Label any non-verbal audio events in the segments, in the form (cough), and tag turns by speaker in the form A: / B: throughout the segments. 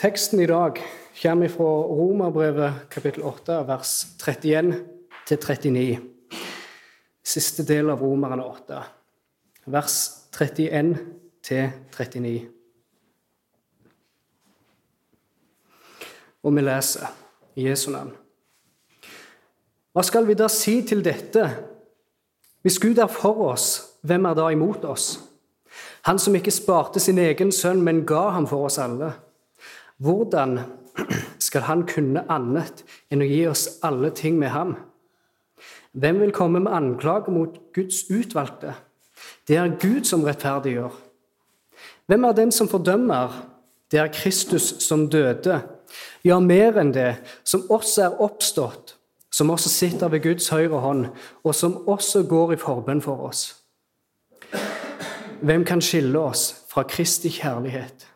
A: Teksten i dag kommer fra Romerbrevet kapittel 8, vers 31 til 39. Siste del av Romerne 8, vers 31 til 39. Og vi leser i Jesu navn. Hva skal vi da si til dette? Hvis Gud er for oss, hvem er da imot oss? Han som ikke sparte sin egen sønn, men ga ham for oss alle. Hvordan skal han kunne annet enn å gi oss alle ting med ham? Hvem vil komme med anklager mot Guds utvalgte? Det er Gud som rettferdiggjør. Hvem er den som fordømmer? Det er Kristus som døde. Ja, mer enn det, som også er oppstått, som også sitter ved Guds høyre hånd, og som også går i forbønn for oss. Hvem kan skille oss fra Kristi kjærlighet?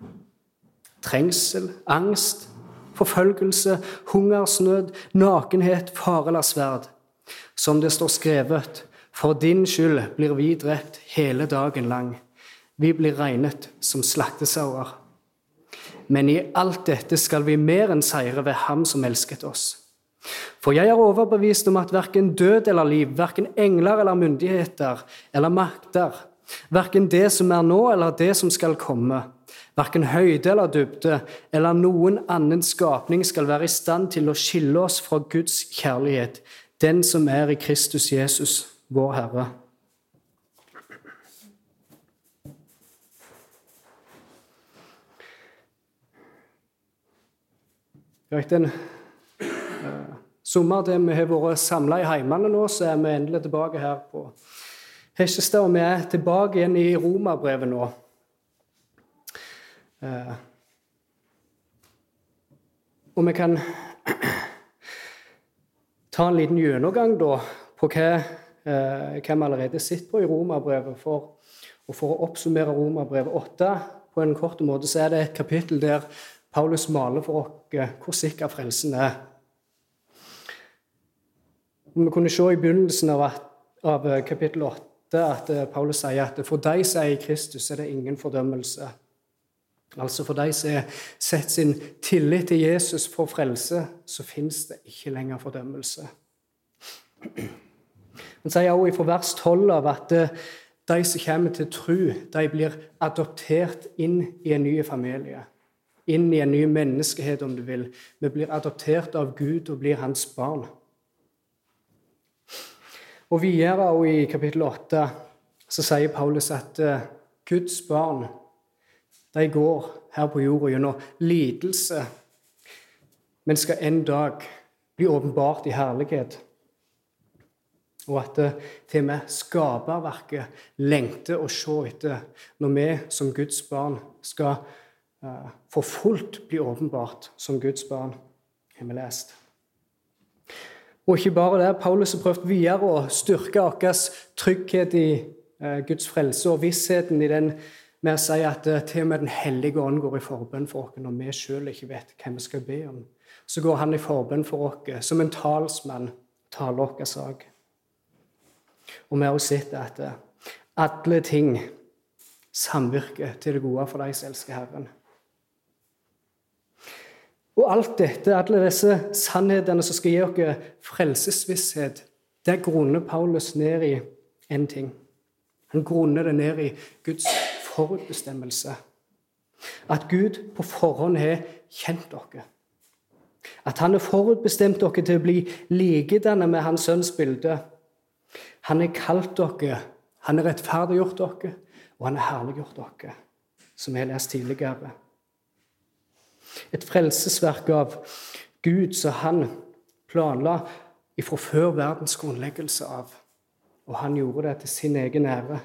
A: Trengsel, angst, forfølgelse, hungersnød, nakenhet, fare eller sverd. Som det står skrevet, for din skyld blir vi drept hele dagen lang. Vi blir regnet som slaktesauer. Men i alt dette skal vi mer enn seire ved Ham som elsket oss. For jeg er overbevist om at verken død eller liv, verken engler eller myndigheter eller makter, Verken det som er nå, eller det som skal komme. Verken høyde eller dybde eller noen annen skapning skal være i stand til å skille oss fra Guds kjærlighet, den som er i Kristus Jesus, vår Herre. Etter en uh, sommer der vi har vært samla i heimene nå, så er vi endelig tilbake her på Hesjestad, og vi er tilbake igjen i Romerbrevet nå. Eh, og vi kan ta en liten gjennomgang da, på hva, eh, hva vi allerede sitter på i Romerbrevet. For, og for å oppsummere Romerbrevet 8 på en kort måte, så er det et kapittel der Paulus maler for oss hvor sikker frelsen er. Vi kunne se i begynnelsen av, av kapittel 8 at eh, Paulus sier at for de som er i Kristus, er det ingen fordømmelse. Altså For de som har sett sin tillit til Jesus for frelse, så fins det ikke lenger fordømmelse. Han sier også fra vers 12 av at eh, de som kommer til tro, de blir adoptert inn i en ny familie. Inn i en ny menneskehet, om du vil. Vi blir adoptert av Gud og blir hans barn. Og videre og i kapittel 8 så sier Paulus at uh, Guds barn de går her på jorda gjennom lidelse, men skal en dag bli åpenbart i herlighet. Og at det til og med skaperverket lengter å se etter når vi som Guds barn skal uh, for fullt bli åpenbart som Guds barn, har vi lest. Og ikke bare det, Paulus har prøvd videre å styrke vår trygghet i eh, Guds frelse og vissheten i den med å si at eh, til og med Den hellige ånd går i forbønn for oss når vi sjøl ikke vet hvem vi skal be om. Så går han i forbønn for oss som en talsmann taler vår sak. Og vi har også sett at eh, alle ting samvirker til det gode for de som elsker Herren. Og alt dette, alle disse sannhetene som skal gi oss frelsesvisshet, det grunner Paulus ned i én ting. Han grunner det ned i Guds forutbestemmelse. At Gud på forhånd har kjent dere. At han har forutbestemt dere til å bli likedannet med hans sønns bilde. Han har kalt dere, han har rettferdiggjort dere, og han har herliggjort dere, som vi har lest tidligere. Et frelsesverk av Gud som han planla ifra før verdens grunnleggelse av. Og han gjorde det til sin egen ære.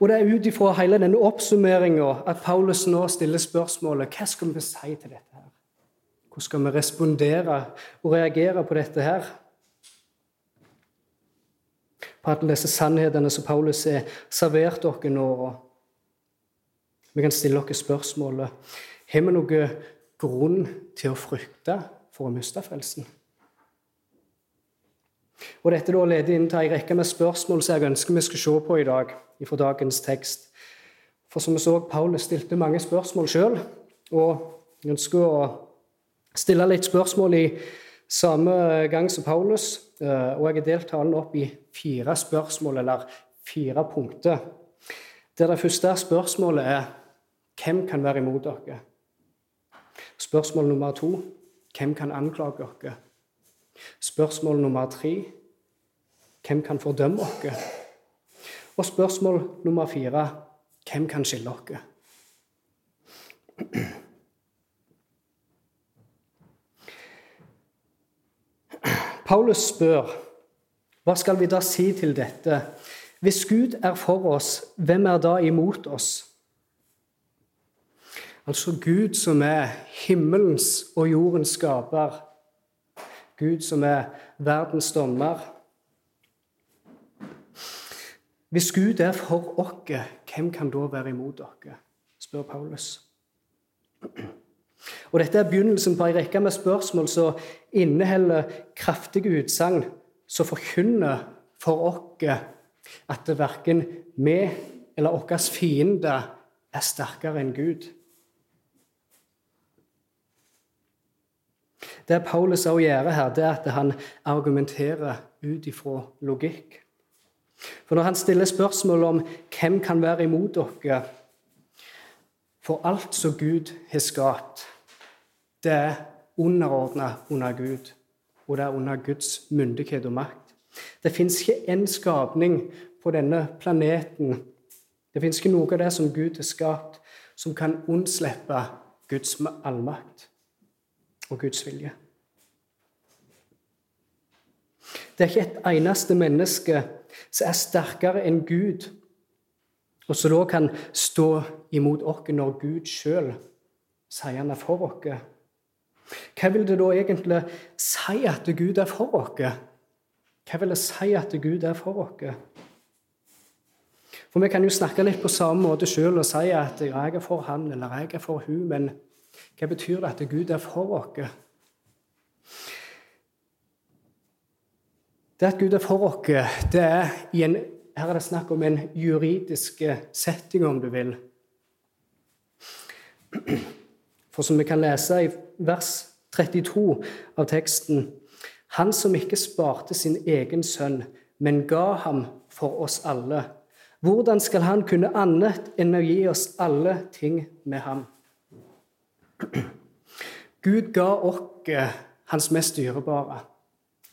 A: Og Det er ut ifra hele denne oppsummeringa at Paulus nå stiller spørsmålet hva skal vi si til dette. her? Hvordan skal vi respondere og reagere på dette her? På alle disse sannhetene som Paulus har servert dere nå. Vi kan stille dere spørsmålet har vi noen grunn til å frykte for å miste frelsen. Og Dette da leder inn til en rekke med spørsmål som jeg ønsker vi skal se på i dag fra dagens tekst. For som vi så, Paulus stilte mange spørsmål sjøl, og ønsker å stille litt spørsmål i samme gang som Paulus. Eh, og jeg har delt talen opp i fire spørsmål, eller fire punkter. Der det første spørsmålet er hvem kan være imot dere? Spørsmål nummer to hvem kan anklage dere? Spørsmål nummer tre hvem kan fordømme dere? Og spørsmål nummer fire hvem kan skille dere? Paulus spør hva skal vi da si til dette? Hvis Gud er for oss, hvem er da imot oss? Altså Gud som er himmelens og jordens skaper. Gud som er verdens dommer. Hvis Gud er for oss, hvem kan da være imot dere? spør Paulus. Og Dette er begynnelsen på en rekke med spørsmål som inneholder kraftige utsagn som forkynner for oss at verken vi eller våre fiender er sterkere enn Gud. Det Paulus også gjør her, det er at han argumenterer ut ifra logikk. For når han stiller spørsmål om hvem kan være imot dere For alt som Gud har skapt, det er underordna under Gud, og det er under Guds myndighet og makt. Det fins ikke én skapning på denne planeten Det fins ikke noe av det som Gud har skapt, som kan unnslippe Guds allmakt og Guds vilje. Det er ikke et eneste menneske som er sterkere enn Gud, og som da kan stå imot oss når Gud sjøl sier han er for oss. Hva vil det da egentlig si at Gud er for oss? Hva vil det si at Gud er for oss? For Vi kan jo snakke litt på samme måte sjøl og si at jeg er for han eller jeg er for hun, men hva betyr det at Gud er for oss? Det at Gud er for oss, det er i en her er det snakk om en juridisk setting, om du vil. For som vi kan lese i vers 32 av teksten Han som ikke sparte sin egen sønn, men ga ham for oss alle. Hvordan skal han kunne annet enn å gi oss alle ting med ham? Gud ga oss hans mest dyrebare.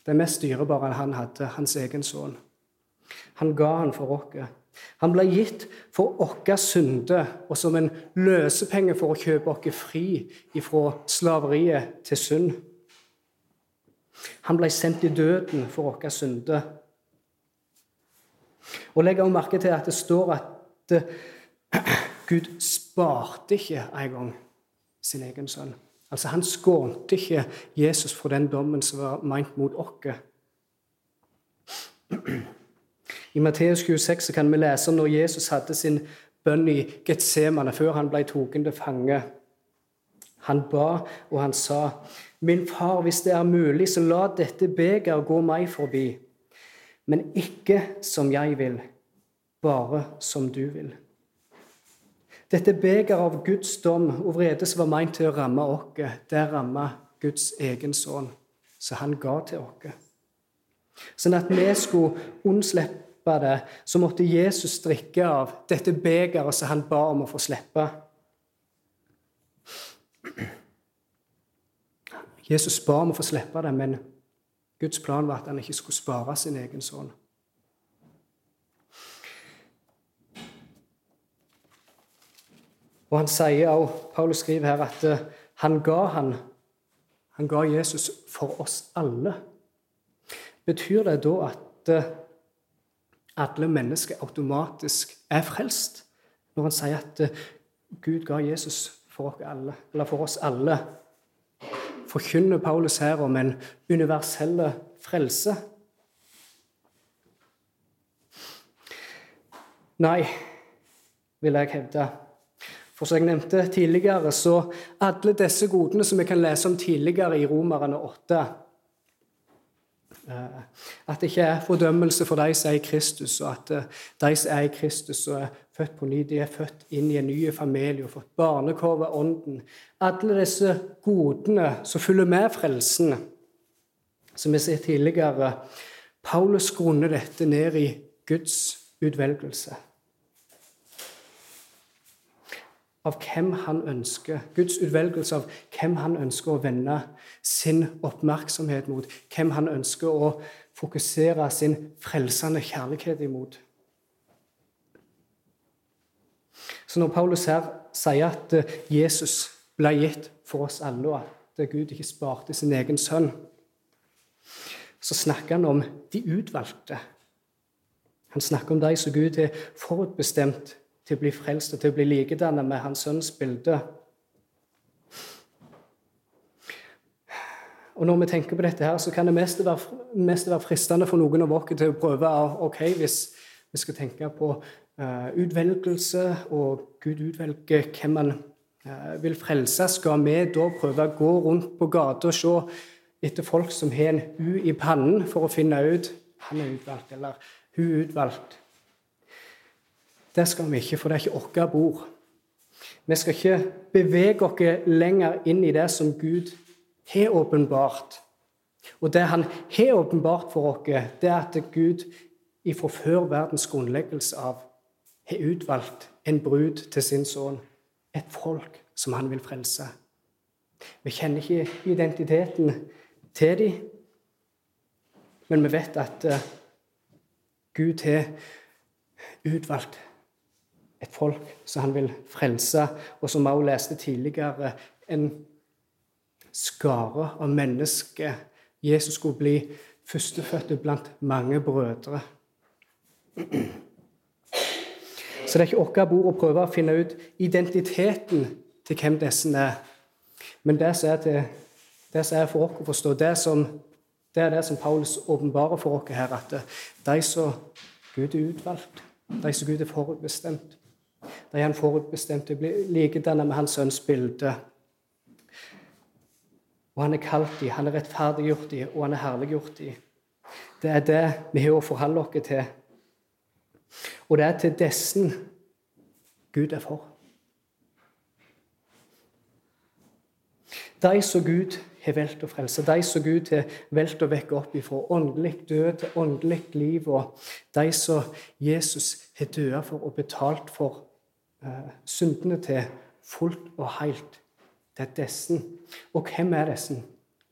A: Det mest dyrebare han hadde, hans egen sønn. Han ga han for oss. Han ble gitt for våre synder og som en løsepenge for å kjøpe oss fri fra slaveriet til synd. Han ble sendt i døden for våre synder. Og Legg også merke til at det står at (clears throat) Gud sparte ikke engang sin egen sønn. Altså, Han skånte ikke Jesus for den dommen som var meint mot oss. I Matteus 26 kan vi lese om når Jesus hadde sin bønn i Getsemane før han ble tatt til fange. Han ba, og han sa, 'Min far, hvis det er mulig, så la dette beger gå meg forbi.' 'Men ikke som jeg vil, bare som du vil.' Dette begeret av Guds dom og vrede som var meint til å ramme oss, det ramma Guds egen sønn, som han ga til oss. Sånn at vi skulle unnslippe det, så måtte Jesus drikke av dette begeret som han ba om å få slippe. Jesus ba om å få slippe det, men Guds plan var at han ikke skulle spare sin egen sønn. Og han sier også, Paulus skriver her at eh, han ga han, han ga Jesus for oss alle. Betyr det da at eh, alle mennesker automatisk er frelst, når han sier at eh, Gud ga Jesus for alle, for oss alle. Forkynner Paulus her om en universell frelse? Nei, vil jeg hevde. For som jeg nevnte tidligere, så alle disse godene som vi kan lese om tidligere i Romerne 8 Eh, at det ikke er fordømmelse for de som er i Kristus, og at eh, de som er i Kristus, og er født på ny. De er født inn i en ny familie og fått barnekår ved ånden. Alle disse godene som følger med frelsen, som vi ser tidligere. Paulus grunner dette ned i Guds utvelgelse. Av hvem han ønsker, Guds utvelgelse av hvem han ønsker å vende sin oppmerksomhet mot. Hvem han ønsker å fokusere sin frelsende kjærlighet imot. Så når Paulus her sier at eh, Jesus ble gitt for oss alle, og at Gud ikke sparte sin egen sønn, så snakker han om de utvalgte. Han snakker om de som Gud har forutbestemt til å bli frelst og til å bli likedannet med hans sønns bilde. Og Når vi tenker på dette, her, så kan det mest være, mest være fristende for noen av oss til å prøve ok, hvis vi skal tenke på uh, utvelgelse, og Gud utvelger hvem han uh, vil frelse, skal vi da prøve å gå rundt på gata og se etter folk som har en U i pannen, for å finne ut han er utvalgt, eller hun er utvalgt. Det skal vi ikke, for det er ikke vårt bord. Vi skal ikke bevege oss lenger inn i det som Gud har åpenbart. Og det han har åpenbart for oss, det er at Gud ifra før verdens grunnleggelse av har utvalgt en brud til sin sønn, et folk som han vil frelse. Vi kjenner ikke identiteten til dem, men vi vet at uh, Gud har utvalgt et folk som han vil frelse, og som vi også leste tidligere, en skare av mennesker. Jesus skulle bli førstefødte blant mange brødre. Så det er ikke vårt bord å prøve å finne ut identiteten til hvem disse er. Men det som er, til, det som er for oss å forstå, det, som, det er det som Paulus åpenbarer for oss her, at de som Gud er utvalgt, de som Gud er forutbestemt, de er han forutbestemt til å bli likedannet med hans sønns bilde. Og han er kalt i, han er rettferdiggjort i, og han er herliggjort i. Det er det vi har å forholde oss til. Og det er til dessen Gud er for. De som Gud har valgt å frelse, de som Gud har valgt å vekke opp ifra åndelig død til åndelig liv, og de som Jesus har dødd for og betalt for syndene til fullt og helt. Det er dessen. Og hvem er dessen?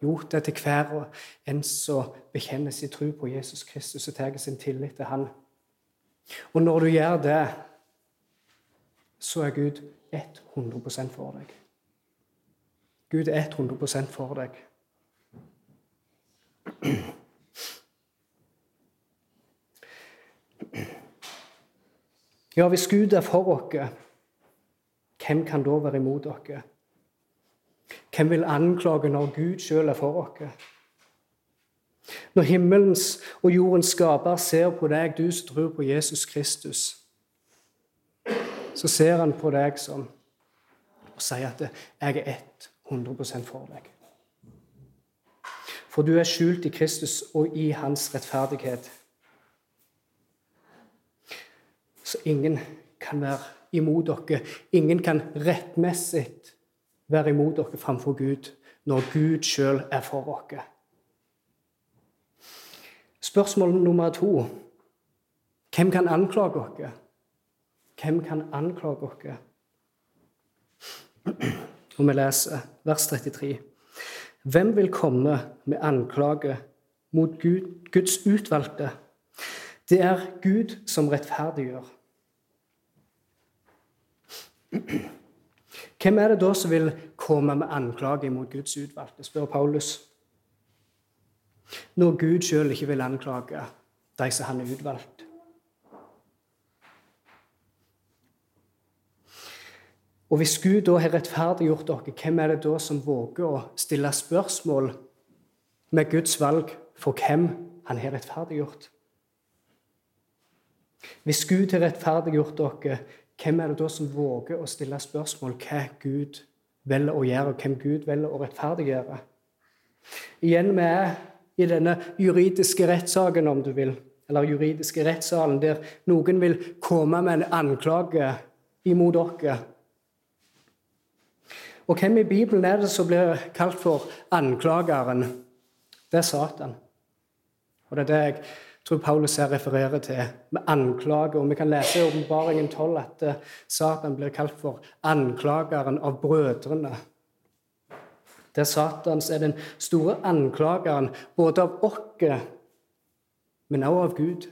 A: Jo, det er til hver en som bekjenner sin tro på Jesus Kristus og tar sin tillit til Han. Og når du gjør det, så er Gud 100 for deg. Gud er 100 for deg. Ja, hvis Gud er for oss, hvem kan da være imot dere? Hvem vil anklage når Gud sjøl er for oss? Når himmelens og jordens skaper ser på deg, du som tror på Jesus Kristus, så ser han på deg som og sier at 'jeg er 100 for deg'. For du er skjult i Kristus og i hans rettferdighet. Så ingen kan være imot dere. Ingen kan rettmessig være imot dere framfor Gud når Gud sjøl er for dere. Spørsmål nummer to hvem kan anklage dere? Hvem kan anklage dere? Og vi leser vers 33. Hvem vil komme med anklage mot Gud, Guds utvalgte? Det er Gud som rettferdiggjør. Hvem er det da som vil komme med anklage mot Guds utvalgte, spør Paulus. Når Gud sjøl ikke vil anklage de som han er utvalgt. Og Hvis Gud da har rettferdiggjort dere, hvem er det da som våger å stille spørsmål med Guds valg for hvem han har rettferdiggjort? Hvis Gud har rettferdiggjort dere, hvem er det da som våger å stille spørsmål hva Gud velger å gjøre, og hvem Gud velger å rettferdiggjøre? Igjen vi er i denne juridiske rettssaken, om du vil, eller juridiske rettssalen, der noen vil komme med en anklage imot dere. Og hvem i Bibelen er det som blir kalt for anklageren? Det er Satan. Og det er det jeg tror Paulus her refererer til, med anklage. Og vi kan lese i Åpenbaringen 12 at eh, Satan blir kalt for anklageren av brødrene. Der Satans er den store anklageren både av oss, men også av Gud.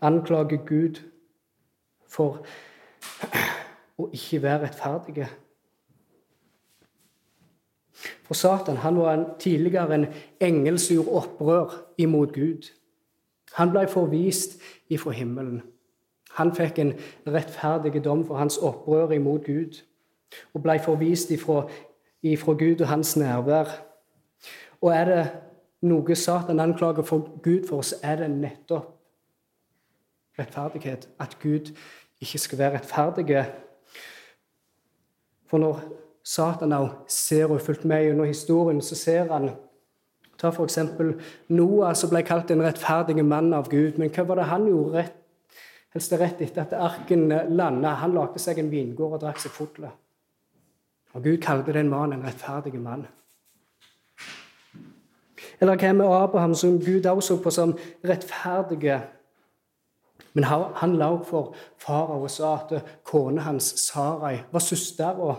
A: Anklager Gud for å ikke være rettferdige. For Satan han var en, tidligere en engel som gjorde opprør imot Gud. Han ble forvist ifra himmelen. Han fikk en rettferdig dom for hans opprør imot Gud og ble forvist ifra, ifra Gud og hans nærvær. Og er det noe Satan anklager for Gud for, så er det nettopp rettferdighet. At Gud ikke skal være rettferdig. For når Satan òg ser og har fulgt med gjennom historien, så ser han Ta f.eks. Noah, som ble kalt en rettferdig mann av Gud. Men hva var det han gjorde rett, helst rett etter at arken landa? Han lagde seg en vingård og drakk seg full. Og Gud kalte den mannen en rettferdig mann. Eller hva med Abraham, som Gud også så på som rettferdige? Men han opp for farao og sa at kona hans, Sarai, var søstera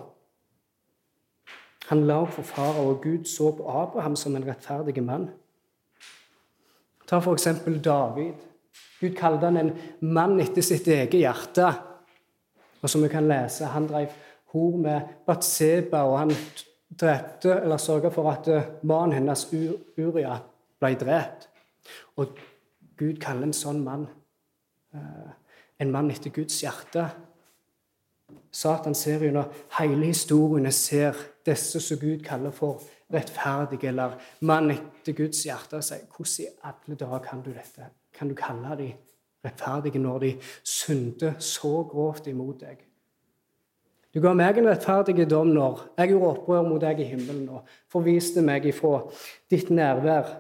A: han la opp for farao, og Gud så på Abraham som en rettferdig mann. Ta for eksempel David. Gud kalte han en mann etter sitt eget hjerte. Og som vi kan lese, Han drev hor med Batseba, og han drepte, eller sørga for at eh, mannen hennes, Uria, ble drept. Og Gud kaller en sånn mann eh, en mann etter Guds hjerte. Satan ser gjennom hele historien ser disse som Gud kaller for rettferdige, eller mann etter Guds hjerte, sier hvordan i alle dager kan du dette? Kan du kalle dem rettferdige når de synder så grovt imot deg? Du ga meg en rettferdig dom når jeg gjorde opprør mot deg i himmelen og forviste meg ifra ditt nærvær.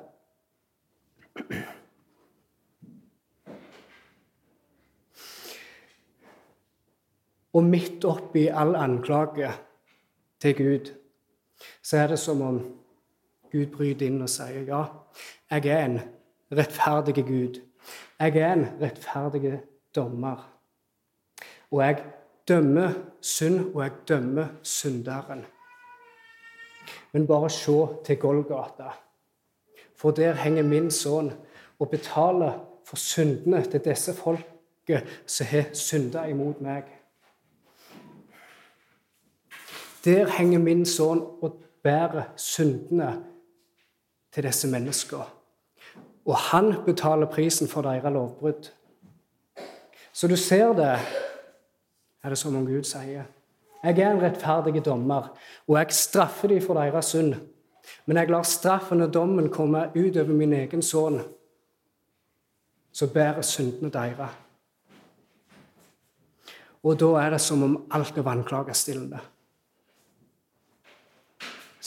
A: Og midt oppi all anklage til Gud, så er det som om Gud bryter inn og sier ja, jeg er en rettferdig Gud. Jeg er en rettferdig dommer. Og jeg dømmer synd, og jeg dømmer synderen. Men bare se til Golgata, for der henger min sønn og betaler for syndene til disse folket som har synda imot meg. Der henger min sønn og bærer syndene til disse menneskene. Og han betaler prisen for deres lovbrudd. Så du ser det, er det som om Gud sier. Jeg er en rettferdig dommer, og jeg straffer dem for deres synd. Men jeg lar straffen og dommen komme ut over min egen sønn, så bærer syndene deres. Og da er det som om alt er anklager stilner.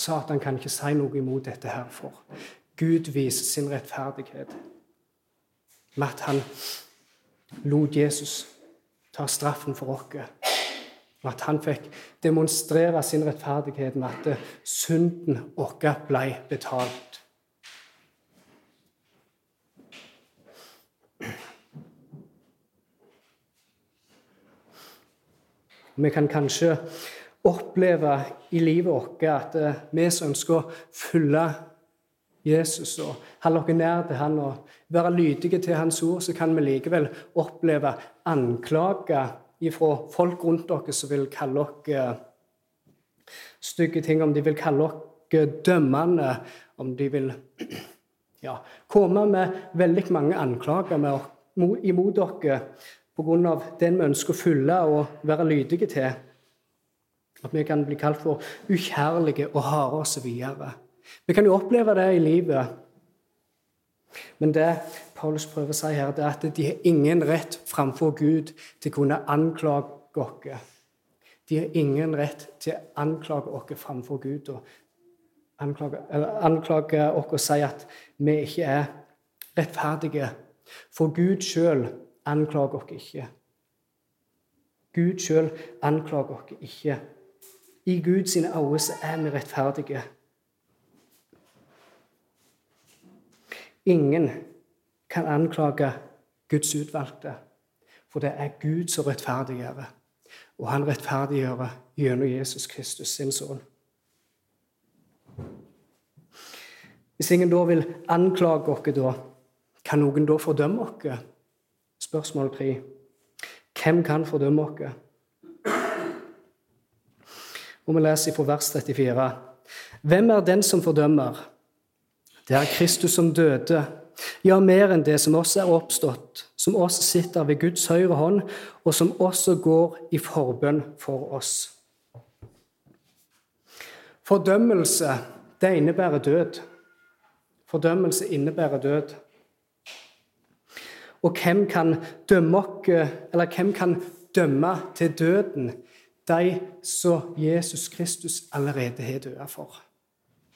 A: Satan kan ikke si noe imot dette her, for Gud viser sin rettferdighet med at han lot Jesus ta straffen for oss. Og at han fikk demonstrere sin rettferdighet med at synden vår ble betalt. Vi kan kanskje oppleve i livet vårt at eh, vi som ønsker å følge Jesus og holde oss nær til han og være lydige til hans ord, så kan vi likevel oppleve anklager fra folk rundt oss som vil kalle oss eh, stygge ting, om de vil kalle oss dømmende, om de vil (clears throat) ja, komme med veldig mange anklager imot dere pga. den vi ønsker å følge og være lydige til. At vi kan bli kalt for ukjærlige og harde osv. Vi kan jo oppleve det i livet. Men det Paulus prøver å si her, det er at de har ingen rett framfor Gud til å kunne anklage oss. De har ingen rett til å anklage oss framfor Gud og anklage, anklage oss og si at vi ikke er rettferdige, for Gud sjøl anklager oss ikke. Gud sjøl anklager oss ikke. I Guds øyne er vi rettferdige. Ingen kan anklage Guds utvalgte, for det er Gud som rettferdiggjør. Og han rettferdiggjør gjennom Jesus Kristus, sin sønn. Hvis ingen da vil anklage oss, kan noen da fordømme oss? Spørsmål tre. Hvem kan fordømme oss? Og vi leser fra vers 34. Hvem er den som fordømmer? Det er Kristus som døde, ja, mer enn det, som også er oppstått, som også sitter ved Guds høyre hånd, og som også går i forbønn for oss. Fordømmelse, det innebærer død. Fordømmelse innebærer død. Og hvem kan dømme hvem kan dømme til døden? De som Jesus Kristus allerede har dødd for.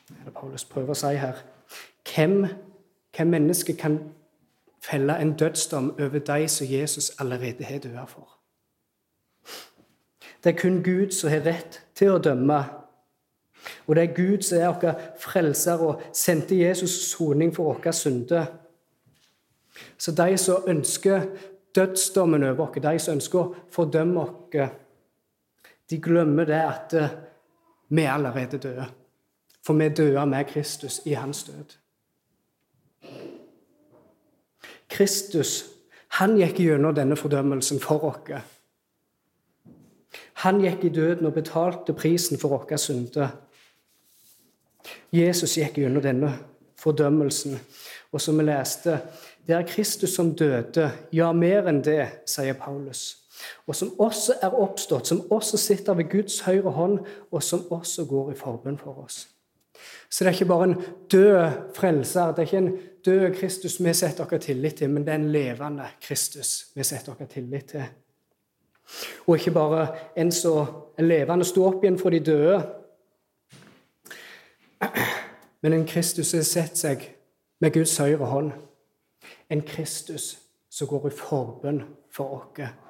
A: Det er det Paulus prøver å si her. Hvem, hvem menneske kan felle en dødsdom over de som Jesus allerede har dødd for? Det er kun Gud som har rett til å dømme. Og det er Gud som er vår frelser og sendte Jesus soning for våre synder. Så de som ønsker dødsdommen over oss, de som ønsker å fordømme oss, de glemmer det at eh, vi er allerede døde. For vi døde med Kristus i hans død. Kristus han gikk gjennom denne fordømmelsen for oss. Han gikk i døden og betalte prisen for våre synder. Jesus gikk gjennom denne fordømmelsen. Og som vi leste, det er Kristus som døde, ja, mer enn det, sier Paulus. Og som også er oppstått, som også sitter ved Guds høyre hånd, og som også går i forbønn for oss. Så det er ikke bare en død frelser, det er ikke en død Kristus vi setter vår tillit til, men det er en levende Kristus vi setter vår tillit til. Og ikke bare en er levende, sto opp igjen for de døde, men en Kristus som har sett seg med Guds høyre hånd. En Kristus som går i forbønn for oss.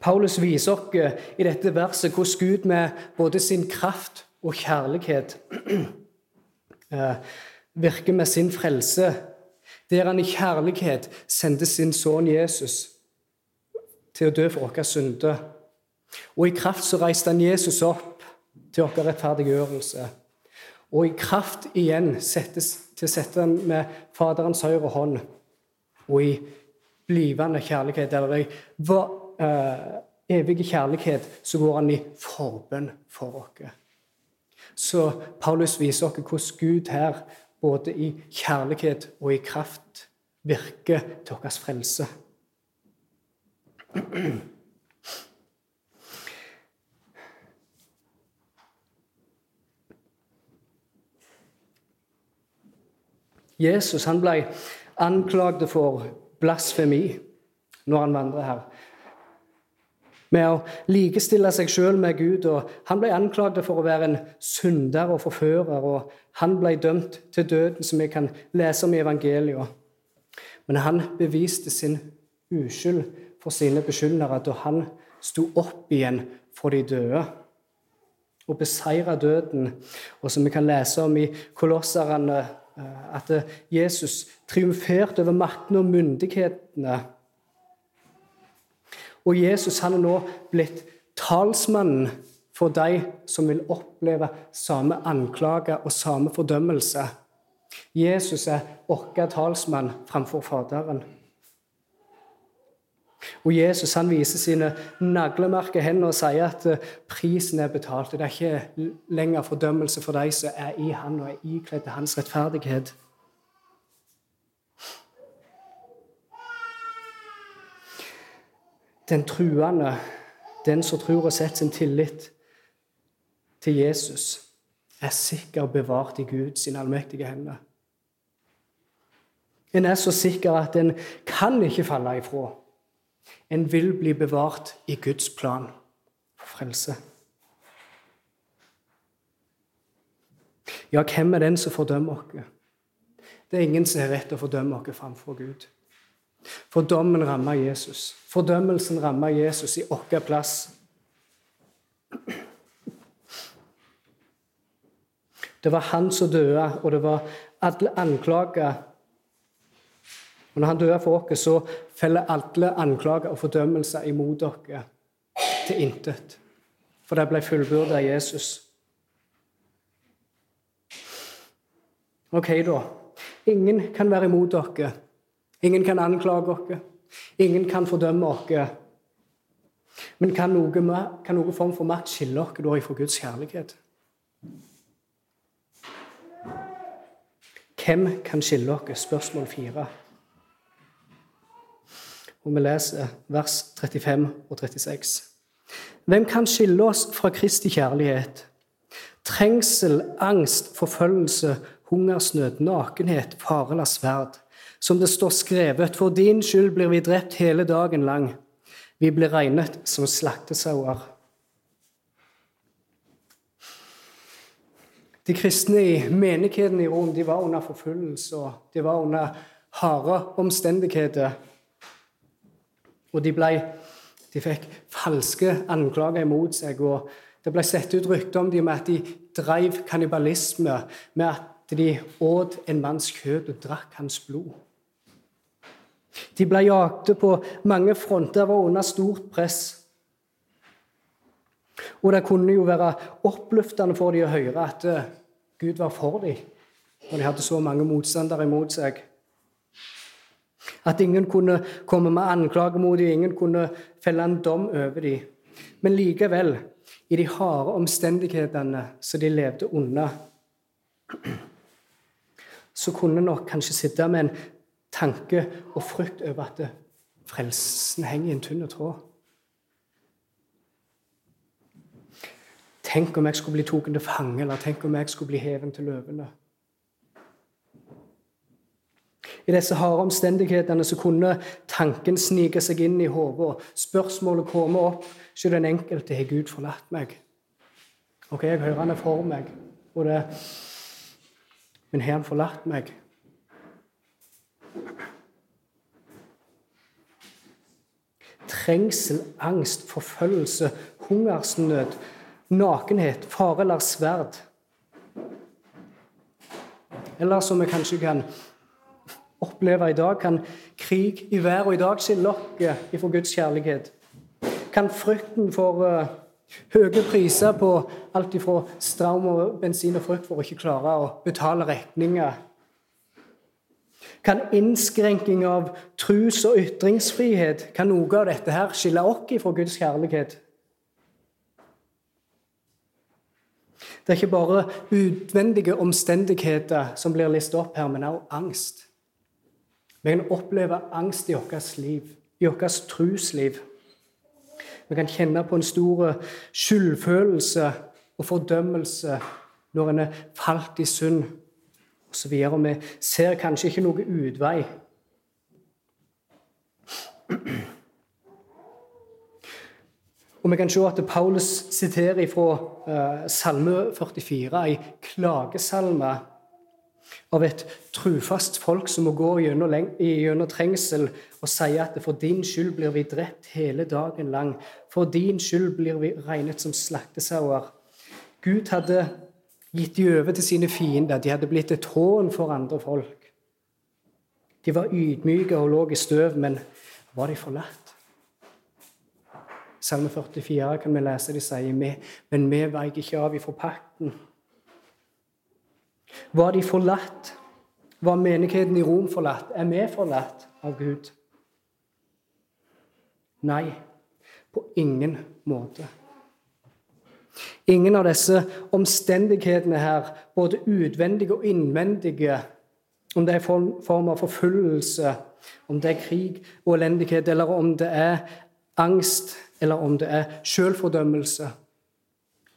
A: Paulus viser oss i dette verset hvordan Gud med både sin kraft og kjærlighet (clears throat) eh, virker med sin frelse, der han i kjærlighet sendte sin sønn Jesus til å dø for våre synder. Og i kraft så reiste han Jesus opp til vår rettferdiggjørelse. Og i kraft igjen settes, til å sette han med Faderens høyre hånd. Og i blivende kjærlighet, eller i uh, evige kjærlighet, så går han i forbønn for oss. Så Paulus viser oss hvordan Gud her, både i kjærlighet og i kraft, virker til vår frelse. Jesus han ble anklaget for blasfemi når han vandrer her. Med å likestille seg sjøl med Gud. og Han ble anklaget for å være en synder og forfører. og Han ble dømt til døden, som vi kan lese om i evangeliet. Men han beviste sin uskyld for sine beskyldnere da han sto opp igjen for de døde og beseira døden. Og som vi kan lese om i Kolosserne Eh, at Jesus triumferte over maktene og myndighetene. Og Jesus han er nå blitt talsmannen for de som vil oppleve samme anklage og samme fordømmelse. Jesus er vår talsmann framfor Faderen. Og Jesus han viser sine naglemerker hender og sier at eh, prisen er betalt. Det er ikke lenger fordømmelse for de som er i han og er ikledd hans rettferdighet. Den truende, den som tror og setter sin tillit til Jesus, er sikker bevart i Guds allmektige hender. En er så sikker at en kan ikke falle ifra. En vil bli bevart i Guds plan for frelse. Ja, hvem er den som fordømmer oss? Det er ingen som har rett til å fordømme oss framfor Gud. For dommen ramma Jesus. Fordømmelsen ramma Jesus i vår plass. Det var han som døde, og det var alle anklager. Og når han døde for oss, så faller alle anklager og fordømmelser imot dere til intet. For det ble fullbyrdet av Jesus. Ok, da. Ingen kan være imot dere. Ingen kan anklage dere. Ingen kan fordømme dere. Men kan noe, kan noe form for makt skille dere fra Guds kjærlighet? Hvem kan skille dere? Spørsmål fire. Og vi leser vers 35 og 36. Hvem kan skille oss fra Kristi kjærlighet? Trengsel, angst, forfølgelse, hungersnød, nakenhet, fare eller sverd. Som det står skrevet, for din skyld blir vi drept hele dagen lang. Vi blir regnet som slaktesauer. De kristne i menigheten i Rom de var under forfølgelse og de var under harde omstendigheter. Og de, ble, de fikk falske anklager imot seg. og Det ble sett ut rykter om dem med at de drev kannibalisme, med at de åt en manns kjøtt og drakk hans blod. De ble jaktet på mange fronter og var under stort press. Og det kunne jo være oppløftende for dem å høre at eh, Gud var for dem når de hadde så mange motstandere imot seg. At ingen kunne komme med anklager mot dem, ingen kunne felle en dom over dem. Men likevel, i de harde omstendighetene som de levde unna, så kunne nok kanskje sitte med en tanke og frykt over at frelsen henger i en tynn tråd. Tenk om jeg skulle bli tatt til fange, eller tenk om jeg skulle bli heven til løvene. I disse harde omstendighetene så kunne tanken snike seg inn i hodet, og spørsmålet komme opp så den enkelte har Gud forlatt meg. Ok, jeg hører han er for meg, og det, men har han forlatt meg? Trengsel, angst, forfølgelse, hungersnød, nakenhet, fare eller sverd. Eller som vi kanskje kan oppleve i dag, kan krig i været i dag skille oss ifra Guds kjærlighet. Kan frykten for uh, høye priser på alt ifra strøm og bensin og frukt for å ikke klare å betale regninger kan innskrenking av trus- og ytringsfrihet kan noe av dette her skille oss fra Guds kjærlighet? Det er ikke bare utvendige omstendigheter som blir listet opp her, men også angst. Vi kan oppleve angst i vårt liv, i vårt trusliv. Vi kan kjenne på en stor skyldfølelse og fordømmelse når en er falt i synd osv. Vi ser kanskje ikke noe utvei. Og Vi kan se at Paulus siterer fra uh, Salme 44, ei klagesalme av et trufast folk som må gå gjennom trengsel og si at for din skyld blir vi drept hele dagen lang. For din skyld blir vi regnet som slaktesauer. Gud hadde gitt de over til sine fiender. De hadde blitt et hån for andre folk. De var ydmyke og lå i støv, men var de forlatt? Salme 44 kan vi lese de sier, men vi veik ikke av ifra pakten. Var de forlatt? Var menigheten i Rom forlatt? Er vi forlatt av Gud? Nei, på ingen måte. Ingen av disse omstendighetene her, både utvendige og innvendige, om det er en form av forfølgelse, om det er krig og elendighet, eller om det er angst, eller om det er selvfordømmelse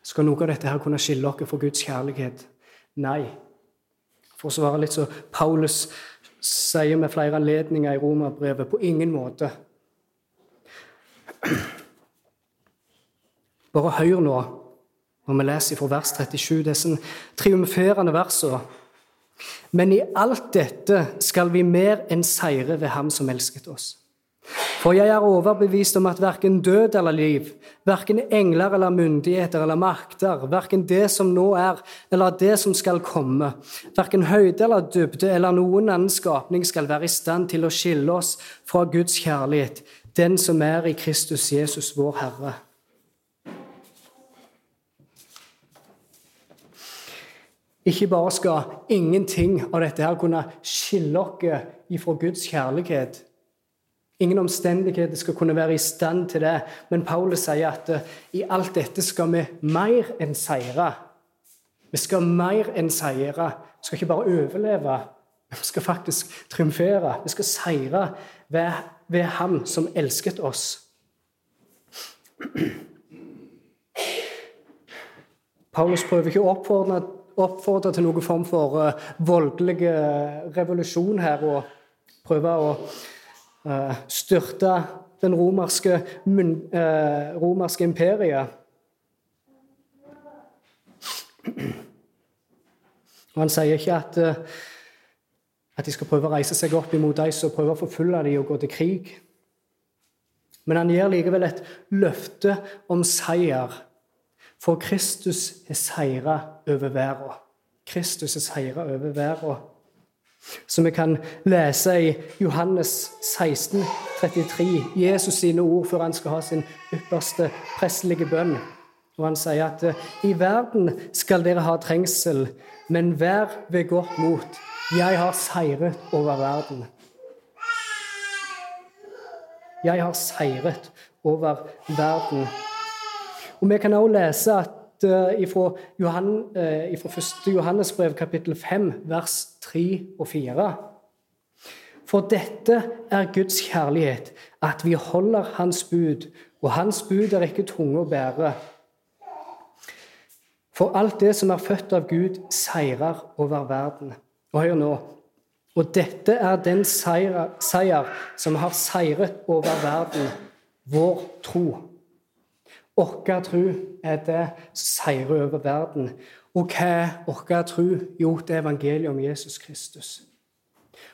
A: Skal noe av dette her kunne skille oss fra Guds kjærlighet? Nei. For å svare litt så Paulus sier med flere anledninger i Romerbrevet på ingen måte. Bare hør nå når vi leser fra vers 37, disse triumferende versene. Men i alt dette skal vi mer enn seire ved Ham som elsket oss. For jeg er overbevist om at verken død eller liv, verken engler eller myndigheter eller makter, verken det som nå er eller det som skal komme, verken høyde eller dybde eller noen annen skapning skal være i stand til å skille oss fra Guds kjærlighet, den som er i Kristus Jesus, vår Herre. Ikke bare skal ingenting av dette her kunne skille oss ifra Guds kjærlighet, Ingen omstendigheter skal kunne være i stand til det. Men Paulus sier at uh, i alt dette skal vi mer enn seire. Vi skal mer enn seire. Vi skal ikke bare overleve, vi skal faktisk triumfere. Vi skal seire ved, ved Ham som elsket oss. Paulus prøver ikke å oppfordre, oppfordre til noen form for uh, voldelig revolusjon her og prøve å Eh, styrte den romerske, eh, romerske imperiet. Og Han sier ikke at, eh, at de skal prøve å reise seg opp imot de som prøver å forfølge dem og gå til krig. Men han gir likevel et løfte om seier. For Kristus er seira over verden. Kristus er seira over verden som vi kan lese i Johannes 16, 33, Jesus sine ord før han skal ha sin ypperste prestelige bønn. Og Han sier at i verden skal dere ha trengsel, men vær ved godt mot. Jeg har seiret over verden. Jeg har seiret over verden. Og Vi kan også lese at Eh, ifra, Johan, eh, ifra 1. Johannes brev, kapittel 5, vers 3 og 4. For dette er Guds kjærlighet, at vi holder Hans bud, og Hans bud er ikke tunge å bære. For alt det som er født av Gud, seirer over verden. Og hør nå Og dette er den seier, seier som har seiret over verden, vår tro. Vår tro er det som seirer over verden. Og hva er vår tro? Jo, det er evangeliet om Jesus Kristus.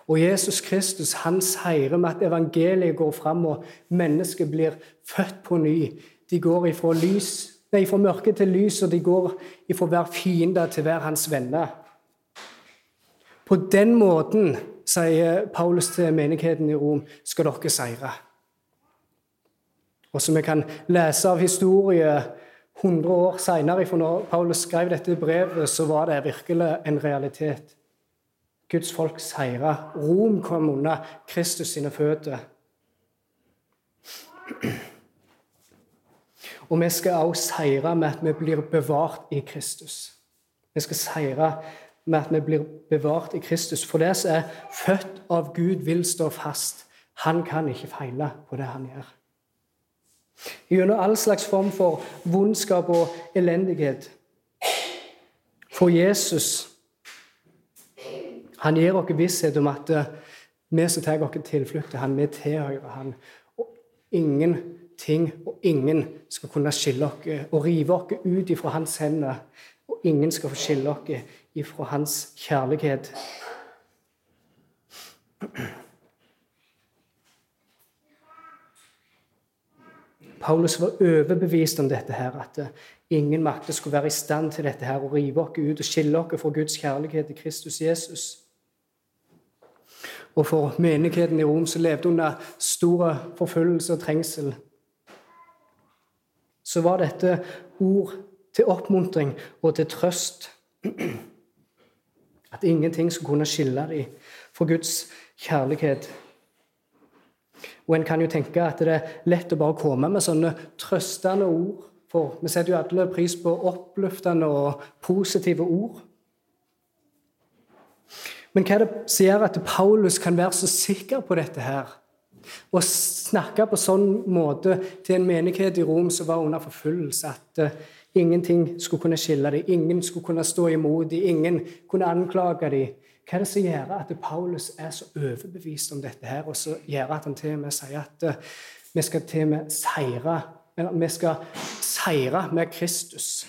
A: Og Jesus Kristus han seirer med at evangeliet går fram, og mennesket blir født på ny. De går ifra, lys, nei, ifra mørke til lys, og de går ifra hver fiende til hver hans venner. På den måten, sier Paulus til menigheten i Rom, skal dere seire. Og som vi kan lese av historie 100 år seinere, for når Paulus skrev dette brevet, så var det virkelig en realitet. Guds folk seira. Rom kom unna Kristus sine føtter. Og vi skal også seire med at vi blir bevart i Kristus. Vi skal seire med at vi blir bevart i Kristus. For det som er født av Gud, vil stå fast. Han kan ikke feile på det han gjør. Gjennom all slags form for vondskap og elendighet. For Jesus han gir oss visshet om at eh, vi som tar vår tilflukt til han, vi tilhører han. Og ingenting og ingen skal kunne skille oss og rive oss ut ifra hans hender. Og ingen skal få skille oss ifra hans kjærlighet. Paulus var overbevist om dette her, at eh, ingen makter skulle være i stand til dette her, å rive oss ut og skille oss fra Guds kjærlighet til Kristus Jesus. Og for menigheten i Rom, som levde under stor forfølgelse og trengsel, så var dette ord til oppmuntring og til trøst. At ingenting skulle kunne skille dem fra Guds kjærlighet og en kan jo tenke at det er lett å bare komme med sånne trøstende ord. For vi setter jo alle pris på oppløftende og positive ord. Men hva er det som gjør at Paulus kan være så sikker på dette her? Og snakke på sånn måte til en menighet i Rom som var under forfølgelse, at uh, ingenting skulle kunne skille dem, ingen skulle kunne stå imot dem, ingen kunne anklage dem. Hva er det som gjør at Paulus er så overbevist om dette, her, og så gjør at han til og med sier at uh, vi skal til og med seire Vi skal seire med Kristus.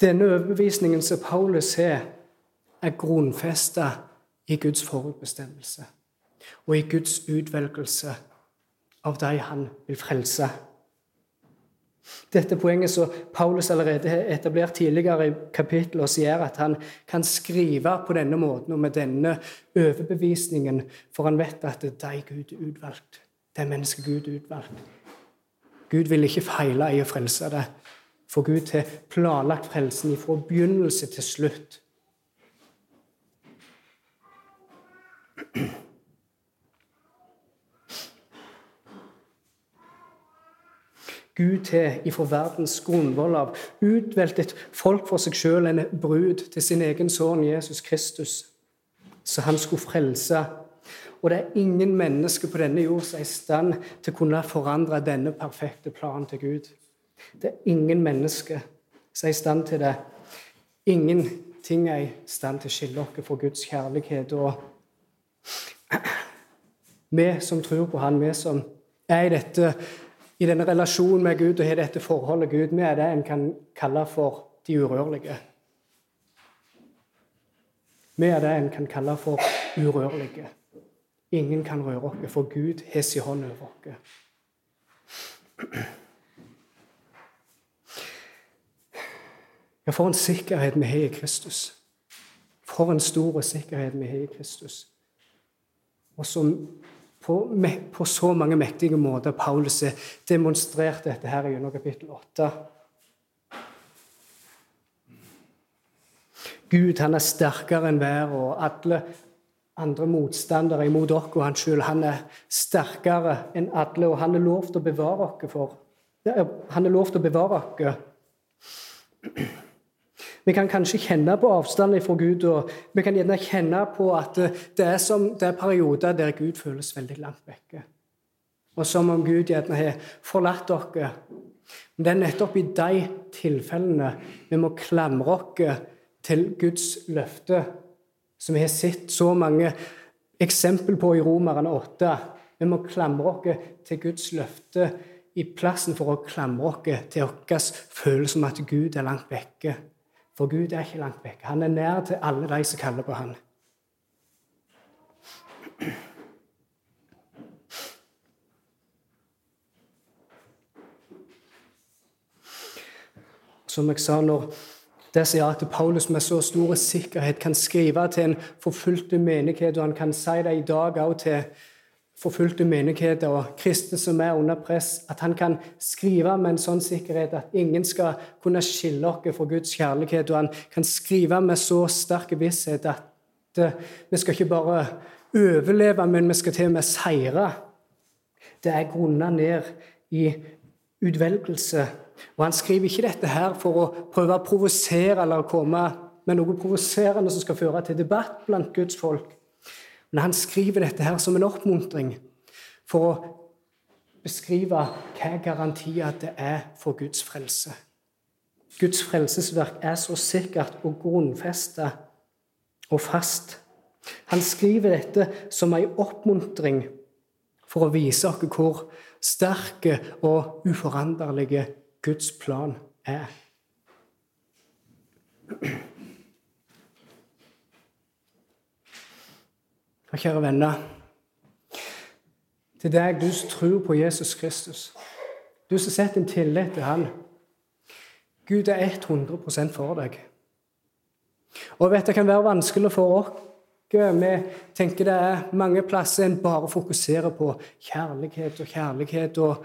A: Denne overbevisningen som Paulus har, er grunnfesta i Guds forutbestemmelse og i Guds utvelgelse av de han vil frelse. Dette poenget som Paulus allerede har etablert tidligere i kapittelet, gjør at han kan skrive på denne måten og med denne overbevisningen, for han vet at det er deg Gud utvalgt. Det er mennesket Gud utvalgt. Gud vil ikke feile i å frelse det, for Gud har planlagt frelsen fra begynnelse til slutt. Gud til ifra verdens grunnvoll av utvalgt et folk for seg sjøl, en brud til sin egen sønn Jesus Kristus, så han skulle frelse. Og det er ingen mennesker på denne jord som er i stand til å kunne forandre denne perfekte planen til Gud. Det er ingen mennesker som er i stand til det. Ingenting er i stand til å skille oss fra Guds kjærlighet. Og (clears throat) vi som tror på Han, vi som er i dette i denne relasjonen med Gud og har dette forholdet Gud med, er det en kan kalle for de urørlige. Vi er det en kan kalle for urørlige. Ingen kan røre oss, for Gud har sin hånd over oss. Ja, for en sikkerhet vi har i Kristus. For en stor sikkerhet vi har i Kristus. Og som på, på, så mange mektige måter Paulus demonstrerte demonstrert dette her gjennom kapittel 8. Gud han er sterkere enn hver og alle andre motstandere imot oss og han sjøl. Han er sterkere enn alle, og han er lovt å bevare oss for. Han er lovt å bevare oss. Vi kan kanskje kjenne på avstanden fra Gud, og vi kan gjerne kjenne på at det er, som, det er perioder der Gud føles veldig langt vekke. Og som om Gud gjerne har forlatt dere. Men det er nettopp i de tilfellene vi må klamre oss til Guds løfte, som vi har sett så mange eksempel på i Romerne 8. Vi må klamre oss til Guds løfte i plassen for å klamre oss til vår følelse om at Gud er langt vekke. For Gud er ikke langt vekk. Han er nær til alle de som kaller på han. Som jeg sa, når at Paulus med så stor sikkerhet kan skrive til en forfulgte menighet, og han kan si det i dag òg til forfulgte menigheter og kristne som er under press, at han kan skrive med en sånn sikkerhet at ingen skal kunne skille oss fra Guds kjærlighet. Og han kan skrive med så sterk visshet at uh, vi skal ikke bare overleve, men vi skal til og med seire. Det er grunna ned i utvelgelse. Og han skriver ikke dette her for å prøve å provosere eller komme med noe provoserende som skal føre til debatt blant Guds folk. Men han skriver dette her som en oppmuntring for å beskrive hva garantier det er for Guds frelse. Guds frelsesverk er så sikkert og grunnfesta og fast. Han skriver dette som en oppmuntring for å vise oss hvor sterke og uforanderlig Guds plan er. Og kjære venner, til deg du som tror på Jesus Kristus, du som setter din tillit til Han Gud er 100% for deg. Og vet Det kan være vanskelig for oss. Vi tenker det er mange plasser en bare fokuserer på kjærlighet og kjærlighet. og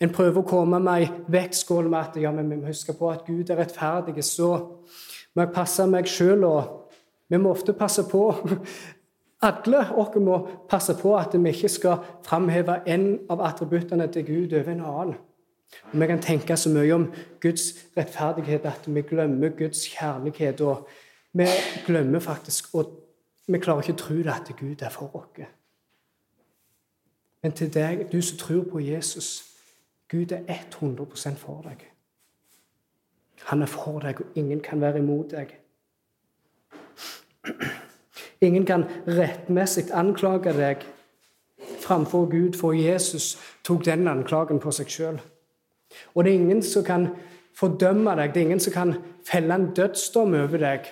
A: En prøver å komme med ei vektskål med at ja, men vi må huske på at Gud er rettferdig. Så må jeg passe meg sjøl, og vi må ofte passe på alle oss må passe på at vi ikke skal framheve en av attributtene til Gud over en annen. Vi kan tenke så mye om Guds rettferdighet at vi glemmer Guds kjærlighet. Og vi glemmer faktisk og vi klarer ikke å tro det at Gud er for oss. Men til deg, du som tror på Jesus Gud er 100 for deg. Han er for deg, og ingen kan være imot deg. Ingen kan rettmessig anklage deg framfor Gud, for Jesus tok den anklagen på seg sjøl. Og det er ingen som kan fordømme deg. Det er ingen som kan felle en dødsdom over deg.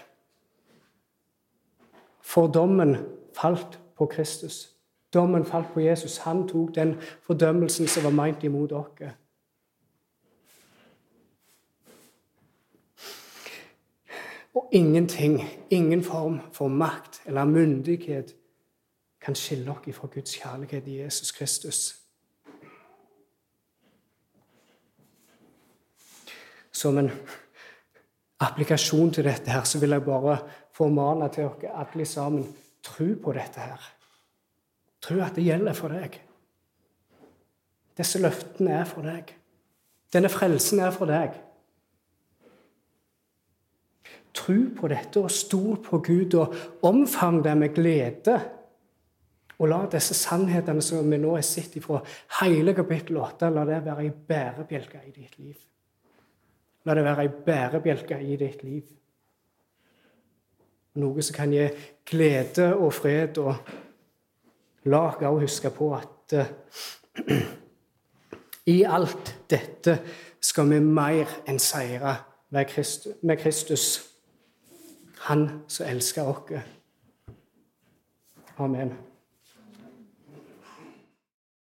A: For dommen falt på Kristus. Dommen falt på Jesus. Han tok den fordømmelsen som var meint imot dere. Og ingenting, ingen form for makt eller myndighet kan skille oss fra Guds kjærlighet i Jesus Kristus. Som en applikasjon til dette her, så vil jeg bare formane til dere alle sammen tro på dette her. Tro at det gjelder for deg. Disse løftene er for deg. Denne frelsen er for deg. Tro på dette og stol på Gud og omfavn det med glede. Og la disse sannhetene som vi nå har sett fra hele kapittel 8, la det være ei bærebjelke i ditt liv. La det være ei bærebjelke i ditt liv. Noe som kan gi glede og fred. Og la oss også huske på at uh, (clears throat) i alt dette skal vi mer enn seire. Med Kristus. Han som elsker oss. Amen.